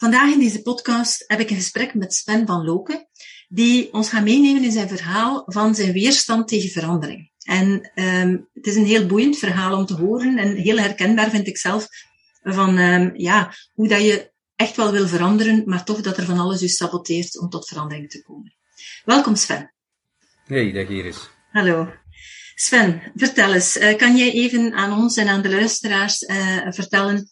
Vandaag in deze podcast heb ik een gesprek met Sven van Loken, die ons gaat meenemen in zijn verhaal van zijn weerstand tegen verandering. En um, het is een heel boeiend verhaal om te horen en heel herkenbaar vind ik zelf van um, ja, hoe dat je echt wel wil veranderen, maar toch dat er van alles je saboteert om tot verandering te komen. Welkom Sven. Hey, dag Iris. Hallo. Sven, vertel eens, uh, kan jij even aan ons en aan de luisteraars uh, vertellen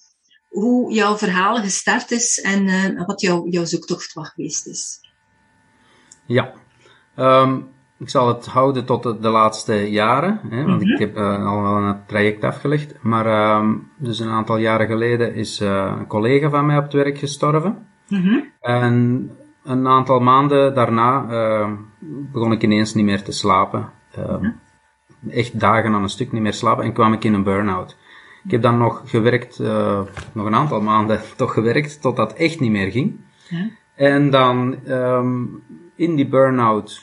hoe jouw verhaal gestart is en uh, wat jouw, jouw zoektocht wat geweest is. Ja, um, ik zal het houden tot de, de laatste jaren, hè, want mm -hmm. ik heb uh, al wel een traject afgelegd. Maar um, dus een aantal jaren geleden is uh, een collega van mij op het werk gestorven. Mm -hmm. En een aantal maanden daarna begon ik ineens niet meer te slapen. Mm -hmm. Echt dagen aan een stuk niet meer slapen en kwam ik in een burn-out. Ik heb dan nog gewerkt, uh, nog een aantal maanden toch gewerkt, totdat het echt niet meer ging. Ja. En dan um, in die burn-out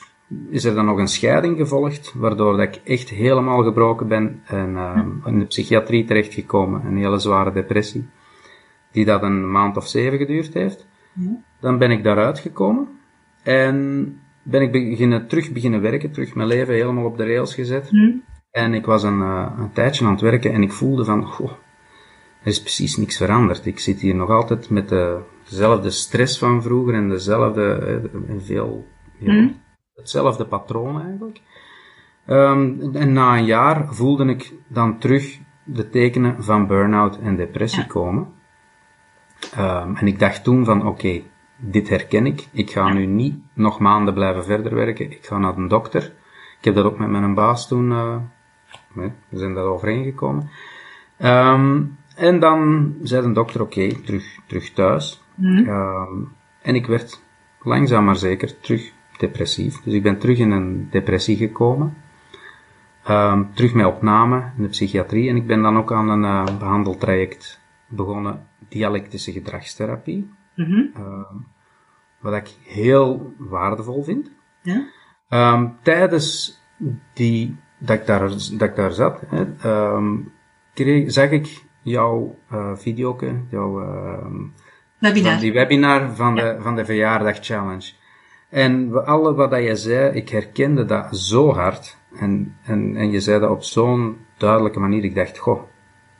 is er dan nog een scheiding gevolgd, waardoor dat ik echt helemaal gebroken ben en uh, in de psychiatrie terechtgekomen. Een hele zware depressie, die dat een maand of zeven geduurd heeft. Ja. Dan ben ik daaruit gekomen en ben ik beginnen, terug beginnen werken, terug mijn leven helemaal op de rails gezet. Ja. En ik was een, uh, een tijdje aan het werken en ik voelde van, goh, er is precies niks veranderd. Ik zit hier nog altijd met de, dezelfde stress van vroeger en dezelfde, en veel, ja, mm. hetzelfde patroon eigenlijk. Um, en na een jaar voelde ik dan terug de tekenen van burn-out en depressie ja. komen. Um, en ik dacht toen van, oké, okay, dit herken ik. Ik ga nu niet nog maanden blijven verder werken. Ik ga naar een dokter. Ik heb dat ook met mijn baas toen uh, Nee, we zijn daar overeengekomen. Um, en dan zei de dokter, oké, okay, terug, terug thuis. Mm. Um, en ik werd langzaam maar zeker terug depressief. Dus ik ben terug in een depressie gekomen. Um, terug met opname in de psychiatrie. En ik ben dan ook aan een uh, behandeltraject begonnen, dialectische gedragstherapie. Mm -hmm. wat ik heel waardevol vind. Ja? tijdens die dat ik daar, dat ik daar zat, hè, um, kreeg, zag ik jouw uh, videoke, jouw uh, webinar. die webinar van, ja. de, van de verjaardag challenge. En alle wat dat je zei, ik herkende dat zo hard. En, en, en je zei dat op zo'n duidelijke manier. Ik dacht, goh,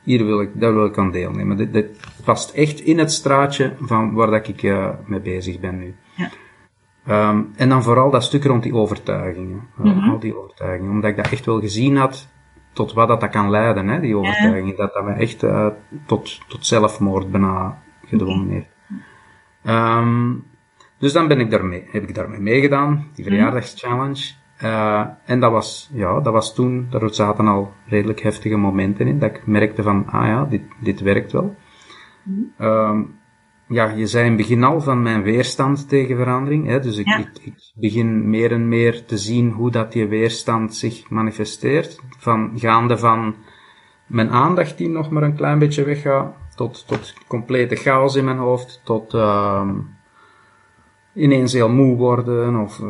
hier wil ik, daar wil ik aan deelnemen. Dit, dit past echt in het straatje van waar dat ik uh, mee bezig ben nu. Ja. Um, en dan vooral dat stuk rond die overtuigingen. Mm -hmm. Al die overtuigingen. Omdat ik dat echt wel gezien had tot wat dat, dat kan leiden, hè, die overtuigingen. Ja. Dat dat me echt uh, tot, tot zelfmoord bijna gedwongen heeft. Um, dus dan ben ik daarmee, heb ik daarmee meegedaan, die verjaardagschallenge. Uh, en dat was, ja, dat was toen, daar zaten al redelijk heftige momenten in, dat ik merkte van, ah ja, dit, dit werkt wel. Mm um, ja, je zei in het begin al van mijn weerstand tegen verandering. Hè? Dus ik, ja. ik, ik, begin meer en meer te zien hoe dat die weerstand zich manifesteert. Van gaande van mijn aandacht die nog maar een klein beetje weggaat, tot, tot complete chaos in mijn hoofd, tot uh, ineens heel moe worden of,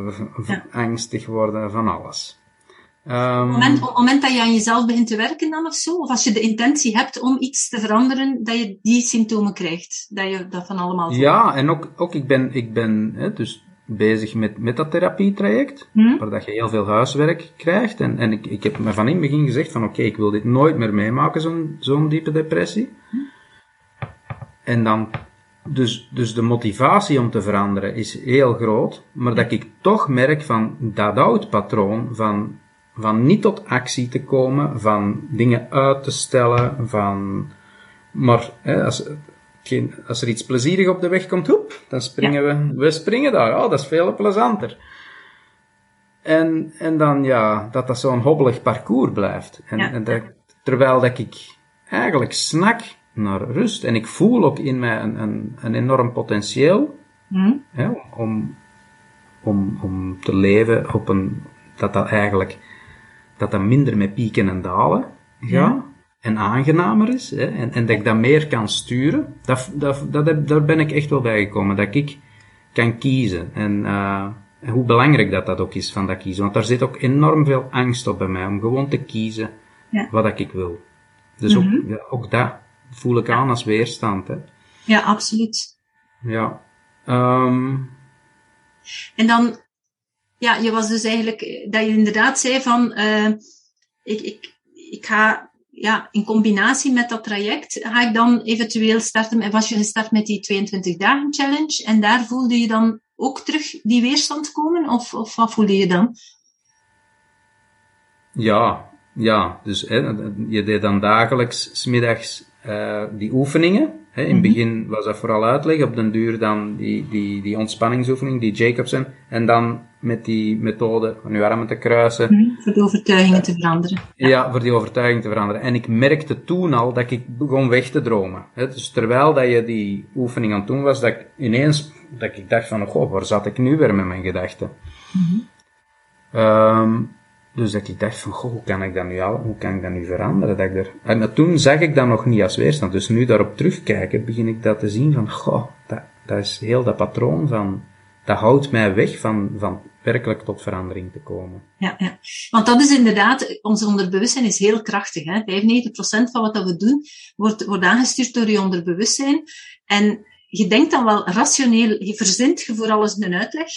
ja. angstig worden, van alles. Um, op, het moment, dat je aan jezelf begint te werken dan of zo, of als je de intentie hebt om iets te veranderen, dat je die symptomen krijgt, dat je dat van allemaal voelt. Ja, en ook, ook ik ben, ik ben hè, dus bezig met, met dat therapietraject, hmm? waar dat je heel veel huiswerk krijgt. En, en ik, ik heb me van in het begin gezegd van oké, okay, ik wil dit nooit meer meemaken, zo'n zo'n diepe depressie. Hmm? En dan, dus, dus de motivatie om te veranderen is heel groot, maar dat ik toch merk van dat oud patroon van van niet tot actie te komen, van dingen uit te stellen, van, maar hè, als, geen, als er iets plezierig op de weg komt, hoep, dan springen ja. we, we springen daar. Oh, dat is veel plezanter. En, en dan ja, dat dat zo'n hobbelig parcours blijft. En, ja. en dat, terwijl dat ik eigenlijk snak naar rust. En ik voel ook in mij een, een, een enorm potentieel hm? hè, om, om, om te leven op een, dat dat eigenlijk, dat dat minder met pieken en dalen gaat. En aangenamer is, hè, en, en dat ik dat meer kan sturen, dat, dat, dat heb, daar ben ik echt wel bij gekomen. Dat ik kan kiezen. En, uh, hoe belangrijk dat dat ook is van dat kiezen. Want daar zit ook enorm veel angst op bij mij, om gewoon te kiezen ja. wat ik wil. Dus ook, mhm. ja, ook dat voel ik aan als weerstand. Hè. Ja, absoluut. Ja. Um... En dan, ja, je was dus eigenlijk, dat je inderdaad zei van, uh, ik, ik, ik ga, ja, in combinatie met dat traject, ga ik dan eventueel starten, en was je gestart met die 22 dagen challenge, en daar voelde je dan ook terug die weerstand komen, of, of wat voelde je dan? Ja, ja, dus hè, je deed dan dagelijks, smiddags, uh, die oefeningen. In het mhm. begin was dat vooral uitleg, op den duur dan die, die, die ontspanningsoefening, die Jacobsen. En dan met die methode van je armen te kruisen. Mhm, voor de overtuigingen te veranderen. Ja. voor die overtuiging te veranderen. En ik merkte toen al dat ik begon weg te dromen. Hè. Dus terwijl dat je die oefening aan het doen was, dat ik ineens dat ik dacht van, goh, waar zat ik nu weer met mijn gedachten? Mm um, dus dat ik dacht van, goh, hoe kan ik dat nu al, hoe kan ik dat nu veranderen? Dat ik er, en toen zag ik dat nog niet als weerstand. Dus nu daarop terugkijken, begin ik dat te zien van, goh, dat, dat is heel dat patroon van, dat houdt mij weg van, van werkelijk tot verandering te komen. Ja, ja. want dat is inderdaad, ons onderbewustzijn is heel krachtig. Hè? 95% van wat dat we doen, wordt, wordt aangestuurd door je onderbewustzijn. En je denkt dan wel rationeel, je verzint je voor alles een uitleg.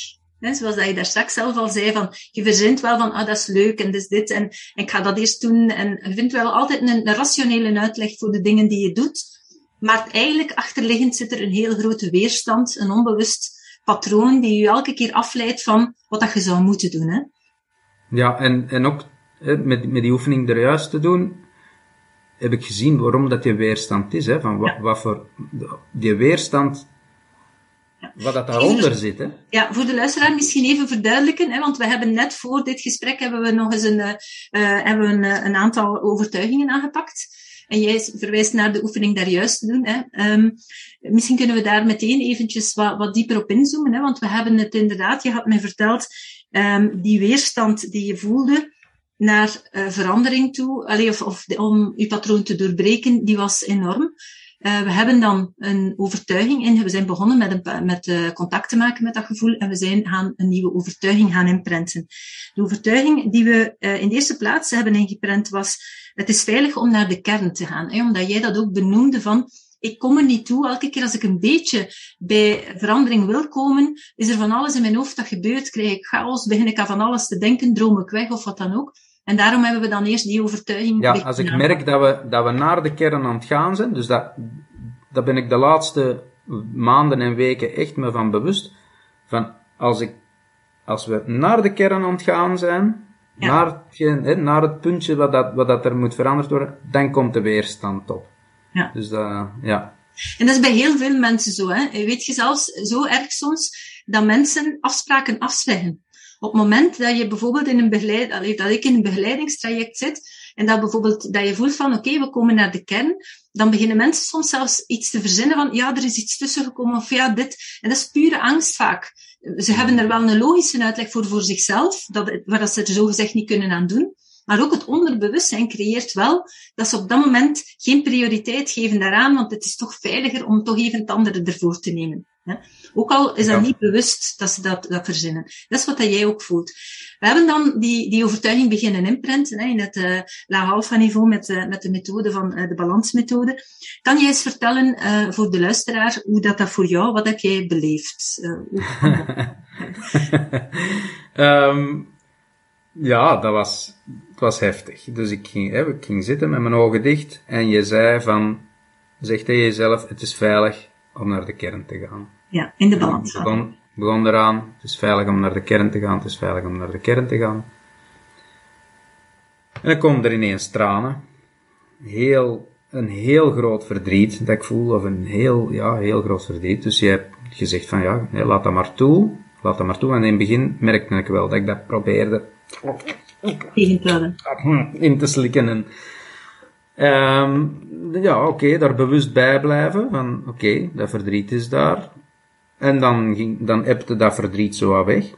Zoals dat je daar straks zelf al zei, van, je verzint wel van, ah, dat is leuk en is dit en, en ik ga dat eerst doen. En je vindt wel altijd een, een rationele uitleg voor de dingen die je doet. Maar eigenlijk achterliggend zit er een heel grote weerstand, een onbewust patroon die je elke keer afleidt van wat dat je zou moeten doen. Hè? Ja, en, en ook met, met die oefening er juist te doen, heb ik gezien waarom dat die weerstand is. Hè, van wat, wat voor die weerstand wat dat daaronder zit, hè? Ja, voor de luisteraar misschien even verduidelijken, hè, want we hebben net voor dit gesprek hebben we nog eens een, uh, hebben we een, eh, een, aantal overtuigingen aangepakt. En jij verwijst naar de oefening daar juist te doen. Hè. Um, misschien kunnen we daar meteen eventjes wat, wat dieper op inzoomen, hè, want we hebben het inderdaad, je had mij verteld, um, die weerstand die je voelde, naar verandering toe, allee, of, of om je patroon te doorbreken, die was enorm. Uh, we hebben dan een overtuiging in. We zijn begonnen met, een, met uh, contact te maken met dat gevoel en we zijn gaan een nieuwe overtuiging gaan imprinten. De overtuiging die we uh, in de eerste plaats hebben ingeprent was, het is veilig om naar de kern te gaan. Omdat jij dat ook benoemde van, ik kom er niet toe. Elke keer als ik een beetje bij verandering wil komen, is er van alles in mijn hoofd dat gebeurt. Krijg ik chaos, begin ik aan van alles te denken, droom ik weg of wat dan ook. En daarom hebben we dan eerst die overtuiging. Ja, als ik merk dat we, dat we naar de kern aan het gaan zijn, dus dat, dat ben ik de laatste maanden en weken echt me van bewust. Van als ik, als we naar de kern aan het gaan zijn, naar, het, naar het puntje wat dat, wat dat er moet veranderd worden, dan komt de weerstand op. Ja. Dus dat, ja. En dat is bij heel veel mensen zo, hè. Weet je zelfs zo erg soms, dat mensen afspraken afzeggen. Op het moment dat je bijvoorbeeld in een begeleid, dat ik in een begeleidingstraject zit, en dat bijvoorbeeld, dat je voelt van, oké, we komen naar de kern, dan beginnen mensen soms zelfs iets te verzinnen van, ja, er is iets tussen gekomen, of ja, dit. En dat is pure angst vaak. Ze hebben er wel een logische uitleg voor voor zichzelf, dat, waar ze er zogezegd niet kunnen aan doen. Maar ook het onderbewustzijn creëert wel dat ze op dat moment geen prioriteit geven daaraan, want het is toch veiliger om toch even het andere ervoor te nemen. Ook al is dat niet bewust dat ze dat, dat verzinnen. Dat is wat dat jij ook voelt. We hebben dan die, die overtuiging beginnen imprinten hè, in het uh, laag niveau met, uh, met de methode van uh, de balansmethode. Kan jij eens vertellen voor de luisteraar hoe dat, dat voor jou, wat heb jij beleefd? um, ja, dat was, het was heftig. Dus ik ging, hè, ik ging zitten met mijn ogen dicht en je zei van, zeg tegen jezelf, het is veilig om naar de kern te gaan. Ja, in de balans. Ik begon, begon eraan, het is veilig om naar de kern te gaan, het is veilig om naar de kern te gaan. En dan komen er ineens tranen. Heel, een heel groot verdriet dat ik voel, of een heel, ja, heel groot verdriet. Dus je hebt gezegd van ja, laat dat maar toe, laat dat maar toe. En in het begin merkte ik wel dat ik dat probeerde in te slikken. En, um, ja, oké, daar bewust bij blijven. Van oké, dat verdriet is daar. En dan, ging, dan ebte dat verdriet zo weg.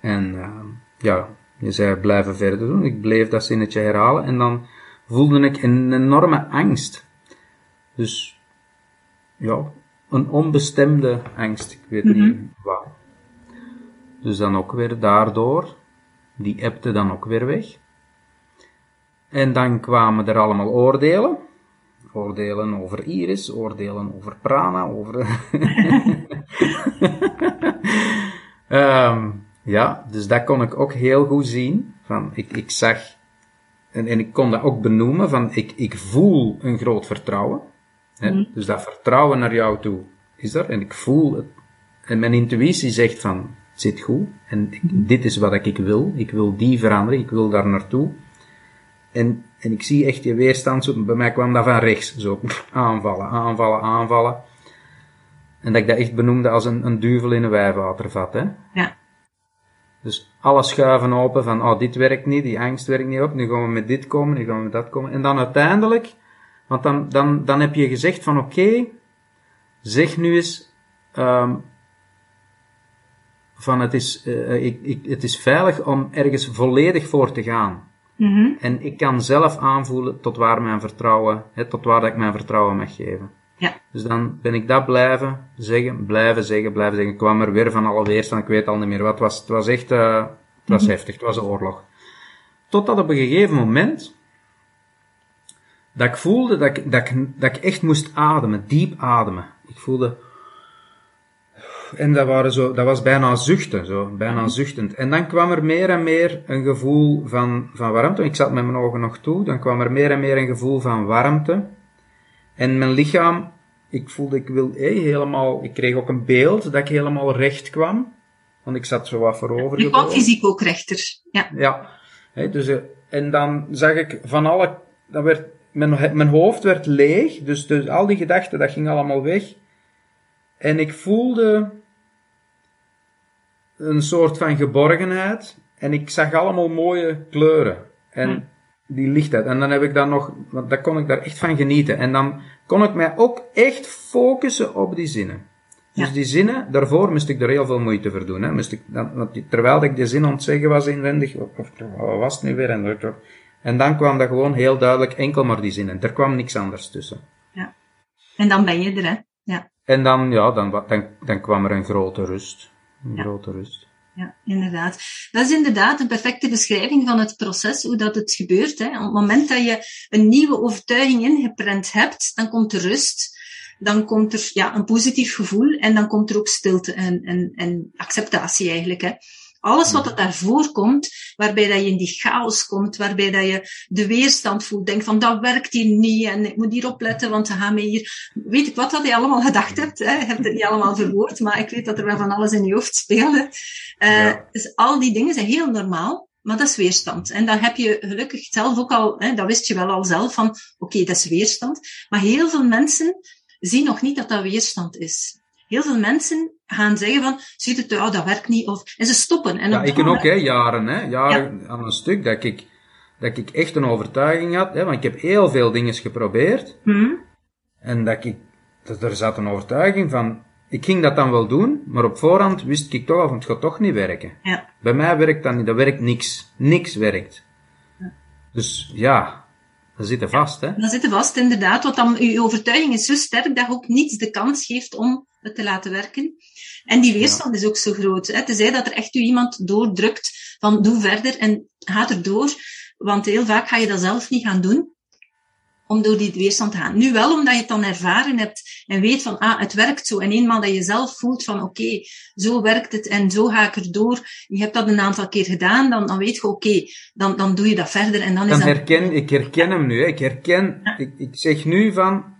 En uh, ja, je zei blijven verder doen. Ik bleef dat zinnetje herhalen en dan voelde ik een enorme angst. Dus ja, een onbestemde angst. Ik weet niet mhm. wat. Dus dan ook weer daardoor, die appte dan ook weer weg. En dan kwamen er allemaal oordelen. Oordelen over Iris, oordelen over Prana, over... um, ja, dus dat kon ik ook heel goed zien. Van, ik, ik zag, en, en ik kon dat ook benoemen, van ik, ik voel een groot vertrouwen. Hè? Mm. Dus dat vertrouwen naar jou toe is er. En ik voel het. En mijn intuïtie zegt van, het zit goed. En ik, dit is wat ik wil. Ik wil die veranderen. Ik wil daar naartoe. En, en ik zie echt je weerstand. Zo, bij mij kwam dat van rechts. Zo aanvallen, aanvallen, aanvallen. En dat ik dat echt benoemde als een, een duvel in een wijwatervat. Hè? Ja. Dus alle schuiven open van, oh, dit werkt niet, die angst werkt niet op, nu gaan we met dit komen, nu gaan we met dat komen. En dan uiteindelijk, want dan, dan, dan heb je gezegd van, oké, zeg nu eens, um, van het is, uh, ik, ik, het is veilig om ergens volledig voor te gaan. Mm-hmm. En ik kan zelf aanvoelen tot waar mijn vertrouwen, hè, tot waar dat ik mijn vertrouwen mag geven. Ja. Dus dan ben ik dat blijven zeggen, blijven zeggen, blijven zeggen. Ik kwam er weer van alle weerstand, ik weet al niet meer wat. Het was, het was echt, uh, het was mhm. heftig, het was een oorlog. Totdat op een gegeven moment, dat ik voelde dat ik, dat ik, dat ik echt moest ademen, diep ademen. Ik voelde, en dat, waren zo, dat was bijna zuchten, zo, bijna mhm. zuchtend. En dan kwam er meer en meer een gevoel van, van warmte. Ik zat met mijn ogen nog toe. Dan kwam er meer en meer een gevoel van warmte. En mijn lichaam, ik voelde, ik wil hey, helemaal, ik kreeg ook een beeld dat ik helemaal recht kwam. Want ik zat zo wat voorover. Je kwam fysiek ook rechter. Ja. Ja. Hey, dus, eh, en dan zag ik van alle, dat werd, mijn, mijn hoofd werd leeg. Dus, dus al die gedachten, dat ging allemaal weg. En ik voelde een soort van geborgenheid. En ik zag allemaal mooie kleuren. En hm die lichtheid. En dan heb ik dan nog, want daar kon ik daar echt van genieten. En dan kon ik mij ook echt focussen op die zinnen. Dus die zinnen, daarvoor moest ik er heel veel moeite voor doen. Hè. Moest ik, dan, terwijl ik die zin aan het zeggen was inwendig, of, wat was het nu weer? En, en dan kwam dat gewoon heel duidelijk enkel maar die zinnen. Er kwam niks anders tussen. Ja. En dan ben je er, hè? Ja. En dan, ja, dan, dan, dan kwam er een grote rust. Een grote rust ja, inderdaad. Dat is inderdaad een perfecte beschrijving van het proces, hoe dat het gebeurt. Hè. Op het moment dat je een nieuwe overtuiging ingeprent hebt, dan komt er rust, dan komt er ja, een positief gevoel en dan komt er ook stilte en, en, en acceptatie eigenlijk. Hè. Alles wat er daarvoor komt, waarbij dat je in die chaos komt, waarbij dat je de weerstand voelt, denk van dat werkt hier niet en ik moet hier opletten, want ze gaan mij hier, weet ik wat dat je allemaal gedacht hebt, hè? je hebt het niet allemaal verwoord, maar ik weet dat er wel van alles in je hoofd speelde. Uh, Dus al die dingen zijn heel normaal. Maar dat is weerstand. En dan heb je gelukkig zelf ook al, hè, dat wist je wel al zelf van, oké, dat is weerstand. Maar heel veel mensen zien nog niet dat dat weerstand is. Heel veel mensen gaan zeggen van, ziet het, oh, dat werkt niet, of, en ze stoppen. En ja, ik ken ook, hè, jaren, hè, jaren aan een stuk, dat ik, dat ik echt een overtuiging had, hè, want ik heb heel veel dingen geprobeerd. Hmm. En dat ik, dat er zat een overtuiging van, ik ging dat dan wel doen, maar op voorhand wist ik toch al, het gaat toch niet werken. Ja. Bij mij werkt dat niet, dat werkt niks. Niks werkt. Ja. Dus ja, dan zitten vast, hè? Dan zitten vast, inderdaad. Want dan, uw overtuiging is zo sterk dat je ook niets de kans geeft om te laten werken. En die weerstand is ook zo groot. Hè? Tenzij dat er echt u iemand doordrukt van doe verder en ga er door. Want heel vaak ga je dat zelf niet gaan doen om door die weerstand te gaan. Nu wel, omdat je het dan ervaren hebt en weet van, ah, het werkt zo. En eenmaal dat je zelf voelt van, oké, zo werkt het en zo ga ik erdoor. Je hebt dat een aantal keer gedaan, dan, dan weet je, oké, dan, dan doe je dat verder en dan, dan is herken, Ik herken hem nu, hè. ik herken, ik, ik zeg nu van,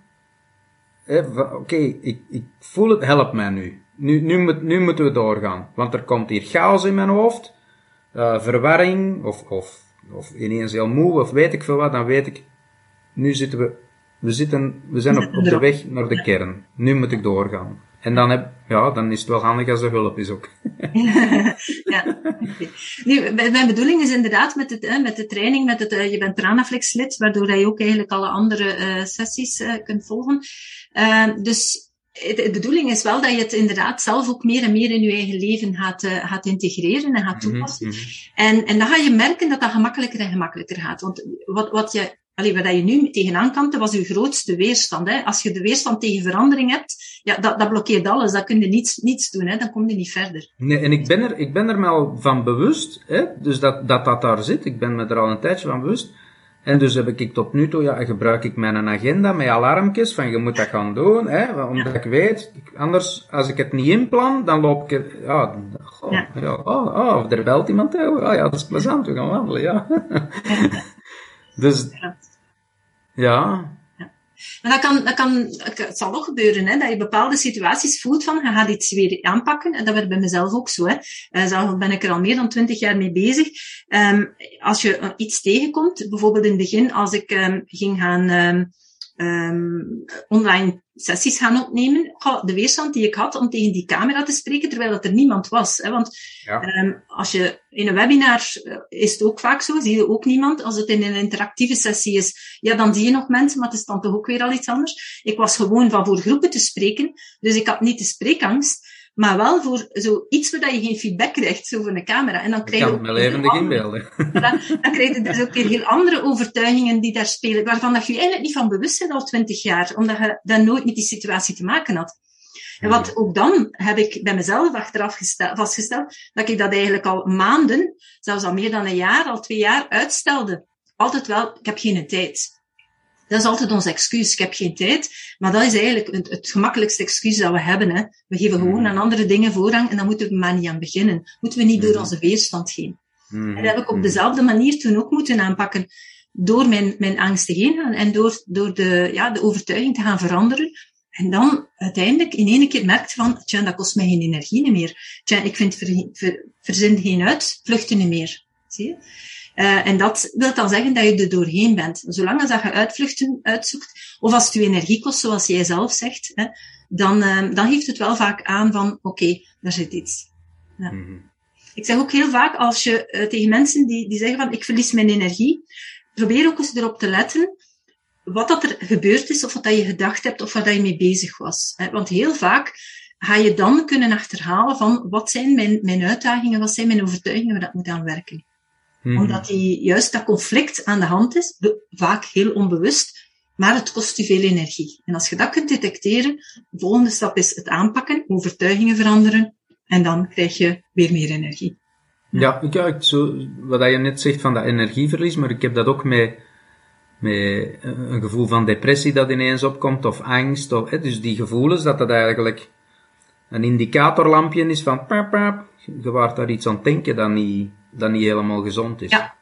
oké, ik, ik voel het, help mij nu. Nu, nu, moet, nu moeten we doorgaan. Want er komt hier chaos in mijn hoofd, uh, verwarring, of, of, of ineens heel moe, of weet ik veel wat, dan weet ik, nu zitten we, we, zitten, we zijn op, op de weg naar de kern. Nu moet ik doorgaan. En dan, heb, ja, dan is het wel handig als er hulp is ook. ja, Nu, mijn bedoeling is inderdaad met, het, met de training, met het, je bent Tranaflex lid, waardoor je ook eigenlijk alle andere uh, sessies uh, kunt volgen. Uh, dus de bedoeling is wel dat je het inderdaad zelf ook meer en meer in je eigen leven gaat, uh, gaat integreren en gaat mhm, toepassen. Mm -hmm. en, en dan ga je merken dat dat gemakkelijker en gemakkelijker gaat. Want wat, wat je Allee, waar je nu tegenaan kan, dat was je grootste weerstand. Hè. Als je de weerstand tegen verandering hebt, ja, dat, dat blokkeert alles. Dat kun je niets, niets doen, hè. dan kom je niet verder. Nee, en ik ben er, ik ben er me al van bewust, hè, dus dat, dat dat daar zit. Ik ben me er al een tijdje van bewust. En dus heb ik tot nu toe, ja, gebruik ik mijn agenda met alarmpjes van je moet dat gaan doen, hè, omdat ik weet, anders, als ik het niet inplan, dan loop ik, ja, ja. ja oh, oh, of er belt iemand, oh ja, dat is plezant, we gaan wandelen, ja. dus, ja. Maar dat kan, dat kan, het zal nog gebeuren, hè, dat je bepaalde situaties voelt van, je gaat iets weer aanpakken. En dat werd bij mezelf ook zo. Hè. Uh, zelf ben ik er al meer dan twintig jaar mee bezig. Um, als je iets tegenkomt, bijvoorbeeld in het begin, als ik um, ging gaan um, um, online sessies gaan opnemen. de weerstand die ik had om tegen die camera te spreken, terwijl dat er niemand was. Hè? Want ja. um, als je in een webinar uh, is het ook vaak zo, zie je ook niemand. Als het in een interactieve sessie is, ja, dan zie je nog mensen, maar het is dan toch ook weer al iets anders. Ik was gewoon van voor groepen te spreken, dus ik had niet de spreekangst. Maar wel voor zoiets waar je geen feedback krijgt, zo van een camera. En dan krijg je ook me levendig inbeelden. Dan, dan krijg je dus ook weer heel andere overtuigingen die daar spelen, waarvan dat je eigenlijk niet van bewust bent al twintig jaar, omdat je dan nooit met die situatie te maken had. En wat ook dan heb ik bij mezelf achteraf vastgesteld, dat ik dat eigenlijk al maanden, zelfs al meer dan een jaar, al twee jaar uitstelde. Altijd wel, ik heb geen tijd. Dat is altijd ons excuus. Ik heb geen tijd. Maar dat is eigenlijk het, het gemakkelijkste excuus dat we hebben. Hè. We geven gewoon mm. aan andere dingen voorrang en dan moeten we maar niet aan beginnen. Moeten we niet door mm. onze weerstand heen. Mm. En dat heb ik op dezelfde manier toen ook moeten aanpakken. Door mijn, mijn angsten heen gaan en door, door de, ja, de overtuiging te gaan veranderen. En dan uiteindelijk in één keer merkt van, tja, dat kost mij geen energie meer. Tja, ik vind ver, ver, verzin geen uitvluchten niet meer. Zie je? Uh, en dat wil dan zeggen dat je er doorheen bent. Zolang als dat je uitvluchten uitzoekt, of als het je energie kost, zoals jij zelf zegt, hè, dan, uh, dan geeft het wel vaak aan van, oké, okay, daar zit iets. Ja. Mm -hmm. Ik zeg ook heel vaak, als je uh, tegen mensen die, die zeggen van, ik verlies mijn energie, probeer ook eens erop te letten wat dat er gebeurd is, of wat dat je gedacht hebt, of waar dat je mee bezig was. Hè. Want heel vaak ga je dan kunnen achterhalen van, wat zijn mijn, mijn uitdagingen, wat zijn mijn overtuigingen waar dat moet aan werken. Hmm. Omdat die, juist dat conflict aan de hand is, vaak heel onbewust, maar het kost u veel energie. En als je dat kunt detecteren, de volgende stap is het aanpakken, overtuigingen veranderen, en dan krijg je weer meer energie. Ja, ja ik, zo, wat je net zegt van dat energieverlies, maar ik heb dat ook met, met een gevoel van depressie dat ineens opkomt, of angst, of, hè, dus die gevoelens, dat dat eigenlijk een indicatorlampje is van, pap, pap, je waart daar iets aan het denken dat niet, dat niet helemaal gezond is. Ja.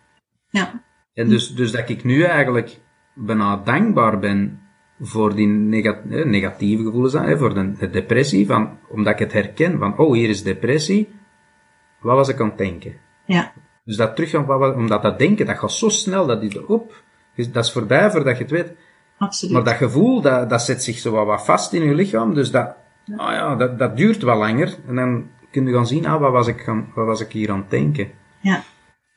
ja. En dus, dus dat ik nu eigenlijk bijna dankbaar ben voor die negatieve gevoelens, hè, voor de, de, depressie, van, omdat ik het herken van, oh, hier is depressie, wat was ik aan het denken? Ja. Dus dat terug, omdat dat denken, dat gaat zo snel, dat is op, dat is voorbij voordat je het weet. Absoluut. Maar dat gevoel, dat, dat zet zich zo wat, wat vast in je lichaam, dus dat, ja. Oh ja, dat, dat duurt wel langer. En dan kun je gaan zien, ah, wat was ik, gaan, wat was ik hier aan het denken? Ja.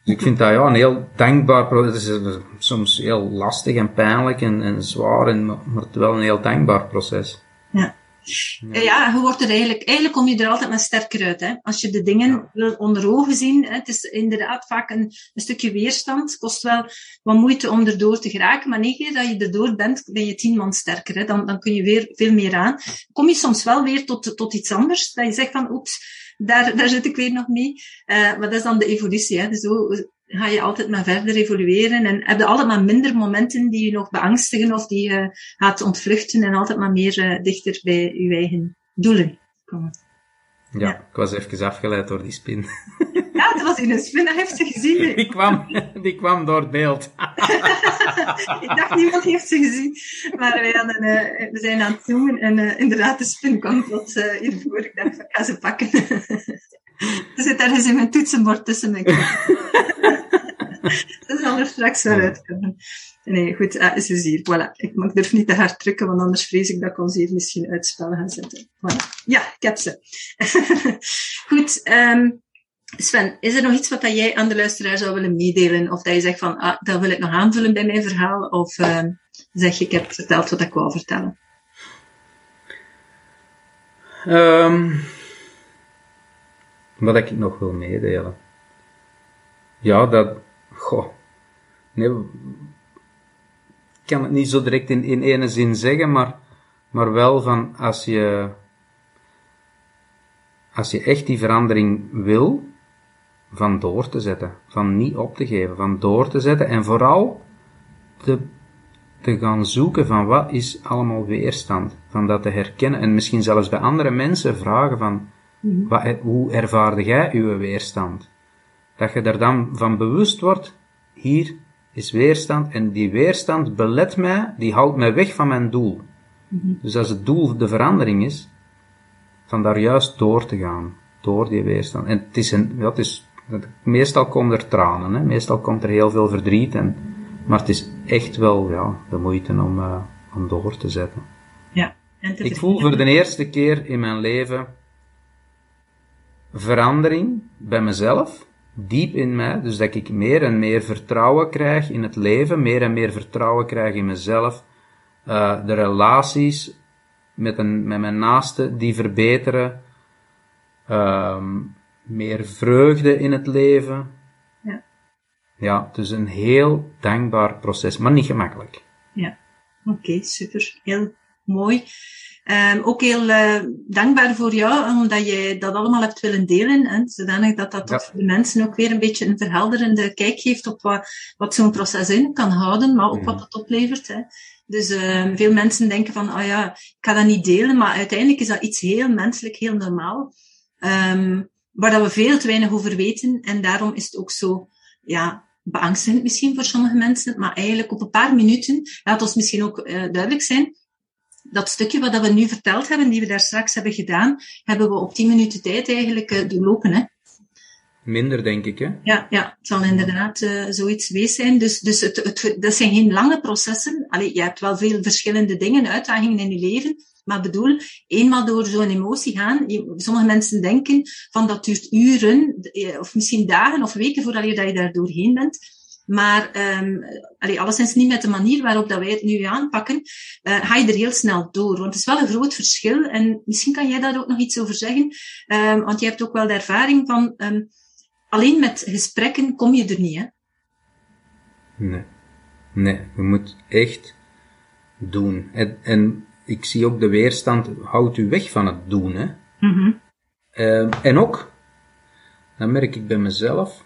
Dus ik vind dat ja, een heel dankbaar proces. Het is soms heel lastig en pijnlijk en, en zwaar, en, maar het wel een heel dankbaar proces. Ja. Ja, je wordt er eigenlijk, eigenlijk kom je er altijd maar sterker uit. Hè? Als je de dingen ja. wil onder ogen zien, hè? het is inderdaad vaak een, een stukje weerstand. Het kost wel wat moeite om erdoor te geraken, maar negen keer dat je erdoor bent, ben je tien man sterker. Hè? Dan, dan kun je weer veel meer aan. Kom je soms wel weer tot, tot iets anders, dat je zegt van, oeps, daar, daar zit ik weer nog mee. Uh, maar dat is dan de evolutie. Hè? Dus zo ga je altijd maar verder evolueren en heb je altijd maar minder momenten die je nog beangstigen of die je gaat ontvluchten en altijd maar meer uh, dichter bij je eigen doelen komen. Ja, ja, ik was even afgeleid door die spin. Ja, dat was in een spin, dat heeft ze gezien. Die kwam, die kwam door het beeld. ik dacht, niemand heeft ze gezien. Maar wij hadden, uh, we zijn aan het zoomen en uh, inderdaad, de spin kwam plots uh, hiervoor. Ik dacht, ik ga ze pakken. er zit ergens in mijn toetsenbord tussen mijn Dat zal er straks wel uitkomen. Nee, goed, ah, is hier. Voilà. Ik, ik durf niet te hard drukken, want anders vrees ik dat ik ons hier misschien uitspel gaan zetten. Voilà. Ja, ik heb ze. goed, um, Sven, is er nog iets wat dat jij aan de luisteraar zou willen meedelen? Of dat je zegt van, ah, dat wil ik nog aanvullen bij mijn verhaal? Of uh, zeg je, ik heb verteld wat ik wou vertellen? Um, wat ik nog wil meedelen. Ja, dat, goh, nee, ik kan het niet zo direct in, in ene zin zeggen, maar, maar wel van als je, als je echt die verandering wil, van door te zetten, van niet op te geven, van door te zetten en vooral te, te gaan zoeken van wat is allemaal weerstand, van dat te herkennen en misschien zelfs bij andere mensen vragen van mhm. wat, hoe ervaarde jij uw weerstand? Dat je er dan van bewust wordt, hier is weerstand en die weerstand belet mij, die houdt mij weg van mijn doel. Mhm. Dus als het doel de verandering is, van daar juist door te gaan, door die weerstand. En het is een, ja, het is meestal komen er tranen, hè? meestal komt er heel veel verdriet, en, maar het is echt wel ja, de moeite om, uh, om door te zetten. Ja, en ik voel voor de eerste keer in mijn leven verandering bij mezelf, diep in mij, dus dat ik meer en meer vertrouwen krijg in het leven, meer en meer vertrouwen krijg in mezelf, uh, de relaties met, een, met mijn naasten die verbeteren, um, meer vreugde in het leven. Ja. Ja, dus een heel dankbaar proces, maar niet gemakkelijk. Ja, oké, super. Heel mooi. Um, ook heel uh, dankbaar voor jou, omdat je dat allemaal hebt willen delen. Hè, zodanig dat dat ja. de mensen ook weer een beetje een verhelderende kijk geeft op wat, wat zo'n proces in kan houden, maar ook mm. wat het oplevert. Hè. Dus uh, veel mensen denken van, oh ja, ik ga dat niet delen, maar uiteindelijk is dat iets heel menselijk, heel normaal. Um, waar dat we veel te weinig over weten. En daarom is het ook zo, ja, beangstigend misschien voor sommige mensen. Maar eigenlijk op een paar minuten, laat ons misschien ook uh, duidelijk zijn, dat stukje wat we nu verteld hebben, die we daar straks hebben gedaan, hebben we op tien minuten tijd eigenlijk uh, doorlopen. Hè? Minder, denk ik, hè? Ja, ja het zal inderdaad uh, zoiets wees zijn. Dus, dus het, het, dat zijn geen lange processen. Allee, je hebt wel veel verschillende dingen, uitdagingen in je leven. Maar bedoel, eenmaal door zo'n emotie gaan, sommige mensen denken van dat duurt uren, eh, of misschien dagen of weken voordat je, dat je daar doorheen bent. Maar um, allee, alleszins niet met de manier waarop dat wij het nu aanpakken, uh, ga je er heel snel door. Want het is wel een groot verschil. En misschien kan jij daar ook nog iets over zeggen. Um, want je hebt ook wel de ervaring van, um, alleen met gesprekken kom je er niet, hè? Nee. Nee, je moet echt doen. En, en ik zie ook de weerstand, houdt u weg van het doen. Hè? Mm en ook, dat merk ik bij mezelf,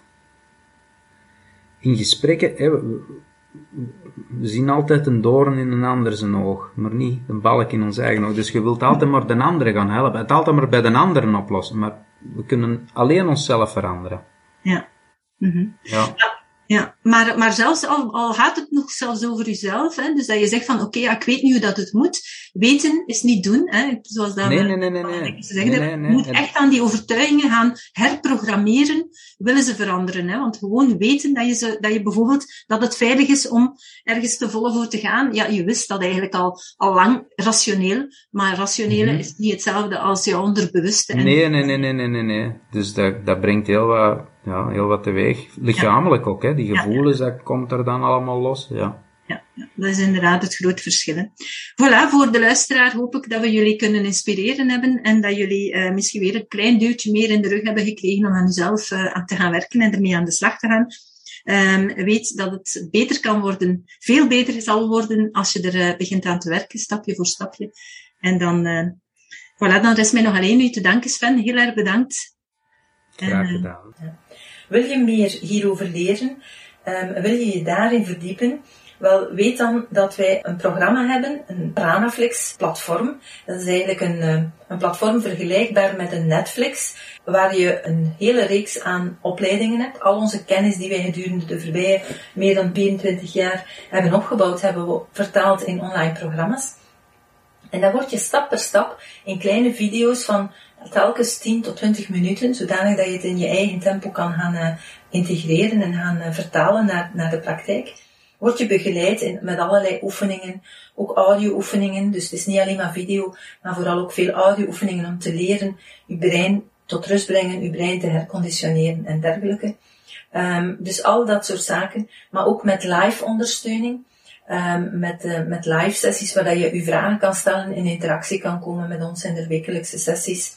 in gesprekken, hè, we, zien altijd een doorn in een ander zijn oog, maar niet een balk in ons eigen oog. Dus je wilt altijd maar de andere gaan helpen, het altijd maar bij de anderen oplossen, maar we kunnen alleen onszelf veranderen. Ja. Mm ja. Ja, maar, maar zelfs al, al gaat het nog zelfs over jezelf, hè, dus dat je zegt van oké, ja, ik weet nu hoe dat het moet. Weten is niet doen, hè, zoals dat nee, nee, nee, nee, nee. Zeggen, nee, nee, je moet echt aan die overtuigingen gaan herprogrammeren, willen ze veranderen. Hè, want gewoon weten dat je, ze, dat je bijvoorbeeld, dat het veilig is om ergens te volle voor te gaan. Ja, je wist dat eigenlijk al, al lang rationeel, maar rationele mm-hmm. is niet hetzelfde als je onderbewuste. En nee, nee, nee, nee, nee, nee, nee. Dus dat, dat brengt heel wat ja, heel wat teweeg. Lichamelijk ook, hè. Die gevoelens, dat komt er dan allemaal los, ja. Ja, ja, dat is inderdaad het grote verschil. Voilà, voor de luisteraar hoop ik dat we jullie kunnen inspireren hebben en dat jullie uh, misschien weer een klein duwtje meer in de rug hebben gekregen om aan jezelf uh, aan te gaan werken en ermee aan de slag te gaan. Um, weet dat het beter kan worden, veel beter zal worden als je er uh, begint aan te werken, stapje voor stapje. En dan, voilà, dan rest mij nog alleen u te danken, Sven. Heel erg bedankt. Graag gedaan. Wil je meer hierover leren? Um, wil je je daarin verdiepen? Wel, weet dan dat wij een programma hebben, een Pranaflix platform. Dat is eigenlijk een, ehm, een platform vergelijkbaar met een Netflix, waar je een hele reeks aan opleidingen hebt. Al onze kennis die wij gedurende de voorbije meer dan 24 jaar hebben opgebouwd, hebben we vertaald in online programma's. En dan word je stap per stap in kleine video's van telkens 10 tot 20 minuten, zodanig dat je het in je eigen tempo kan gaan uh, integreren en gaan uh, vertalen naar, naar de praktijk. Word je begeleid in, met allerlei oefeningen, ook audio-oefeningen, dus het is niet alleen maar video, maar vooral ook veel audio-oefeningen om te leren je brein tot rust brengen, je brein te herconditioneren en dergelijke. Um, dus al dat soort zaken, maar ook met live ondersteuning. Um, met, uh, met live sessies waar je je vragen kan stellen, in interactie kan komen met ons in de wekelijkse sessies.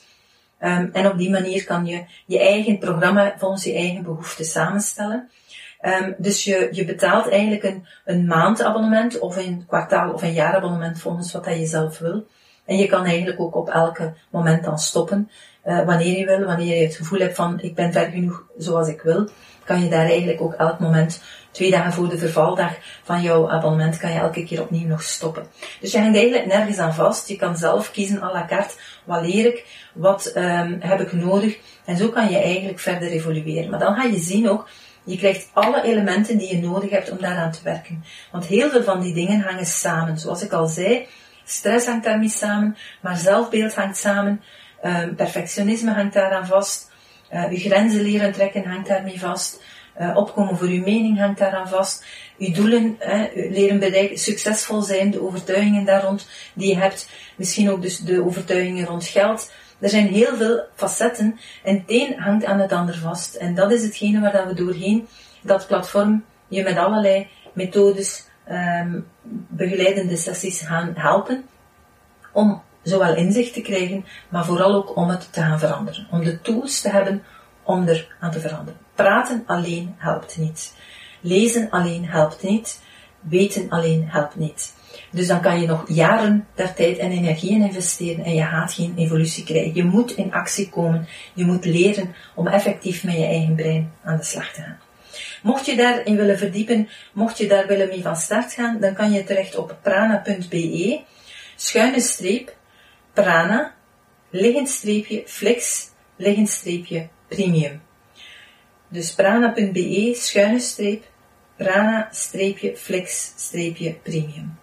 Um, en op die manier kan je je eigen programma volgens je eigen behoeften samenstellen. Um, dus je, je betaalt eigenlijk een, een maandabonnement of een kwartaal of een jaarabonnement volgens wat je zelf wil. En je kan eigenlijk ook op elke moment dan stoppen, uh, wanneer je wil, wanneer je het gevoel hebt van ik ben ver genoeg zoals ik wil, kan je daar eigenlijk ook elk moment, twee dagen voor de vervaldag van jouw abonnement, kan je elke keer opnieuw nog stoppen. Dus je hangt eigenlijk nergens aan vast. Je kan zelf kiezen à la carte, wat leer ik, wat um, heb ik nodig, en zo kan je eigenlijk verder evolueren. Maar dan ga je zien ook je krijgt alle elementen die je nodig hebt om daaraan te werken. Want heel veel van die dingen hangen samen. Zoals ik al zei, stress hangt daarmee samen, maar zelfbeeld hangt samen, um, perfectionisme hangt daaraan vast, uh, je grenzen leren trekken hangt daarmee vast, uh, opkomen voor uw mening hangt daaraan vast, uw doelen uh, leren bereiken, succesvol zijn, de overtuigingen daar rond die je hebt, misschien ook dus de overtuigingen rond geld, er zijn heel veel facetten en het een hangt aan het ander vast. En dat is hetgene waar dat we doorheen dat platform je met allerlei methodes, um, begeleidende sessies gaan helpen om zowel inzicht te krijgen, maar vooral ook om het te gaan veranderen. Om de tools te hebben om er aan te veranderen. Praten alleen helpt niet. Lezen alleen helpt niet. Weten alleen helpt niet. Dus dan kan je nog jaren daar tijd en energie in investeren en je gaat geen evolutie krijgen. Je moet in actie komen. Je moet leren om effectief met je eigen brein aan de slag te gaan. Mocht je daarin willen verdiepen, mocht je daar willen mee van start gaan, dan kan je terecht op prana.be, schuine streep, prana, liggend streepje, flex, liggend streepje, premium. Dus prana.be, schuine streep, prana, streepje, flex, streepje, premium.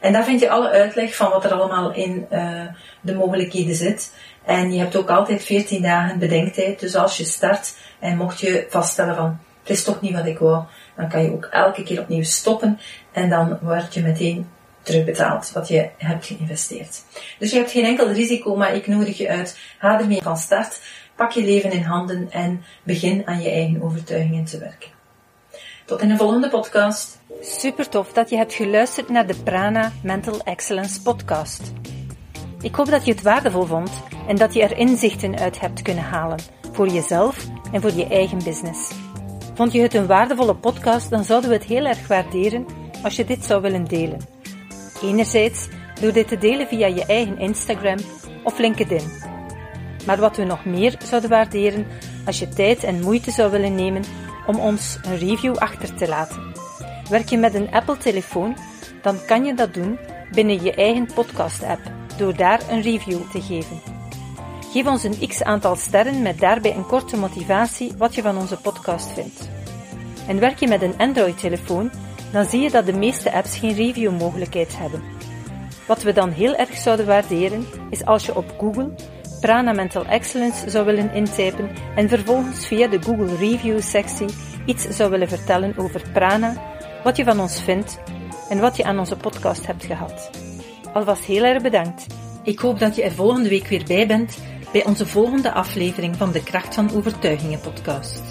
En daar vind je alle uitleg van wat er allemaal in uh, de mogelijkheden zit. En je hebt ook altijd 14 dagen bedenktijd. Dus als je start en mocht je vaststellen van het is toch niet wat ik wou, dan kan je ook elke keer opnieuw stoppen en dan word je meteen terugbetaald wat je hebt geïnvesteerd. Dus je hebt geen enkel risico, maar ik nodig je uit. Ga ermee van start, pak je leven in handen en begin aan je eigen overtuigingen te werken. Tot in een volgende podcast. Super tof dat je hebt geluisterd naar de Prana Mental Excellence podcast. Ik hoop dat je het waardevol vond en dat je er inzichten uit hebt kunnen halen voor jezelf en voor je eigen business. Vond je het een waardevolle podcast, dan zouden we het heel erg waarderen als je dit zou willen delen. Enerzijds door dit te delen via je eigen Instagram of LinkedIn. Maar wat we nog meer zouden waarderen als je tijd en moeite zou willen nemen om ons een review achter te laten. Werk je met een Apple-telefoon, dan kan je dat doen binnen je eigen podcast-app door daar een review te geven. Geef ons een x aantal sterren met daarbij een korte motivatie wat je van onze podcast vindt. En werk je met een Android-telefoon, dan zie je dat de meeste apps geen review-mogelijkheid hebben. Wat we dan heel erg zouden waarderen, is als je op Google Prana Mental Excellence zou willen intypen en vervolgens via de Google Review sectie iets zou willen vertellen over Prana, wat je van ons vindt en wat je aan onze podcast hebt gehad. Alvast heel erg bedankt. Ik hoop dat je er volgende week weer bij bent bij onze volgende aflevering van de Kracht van Overtuigingen podcast.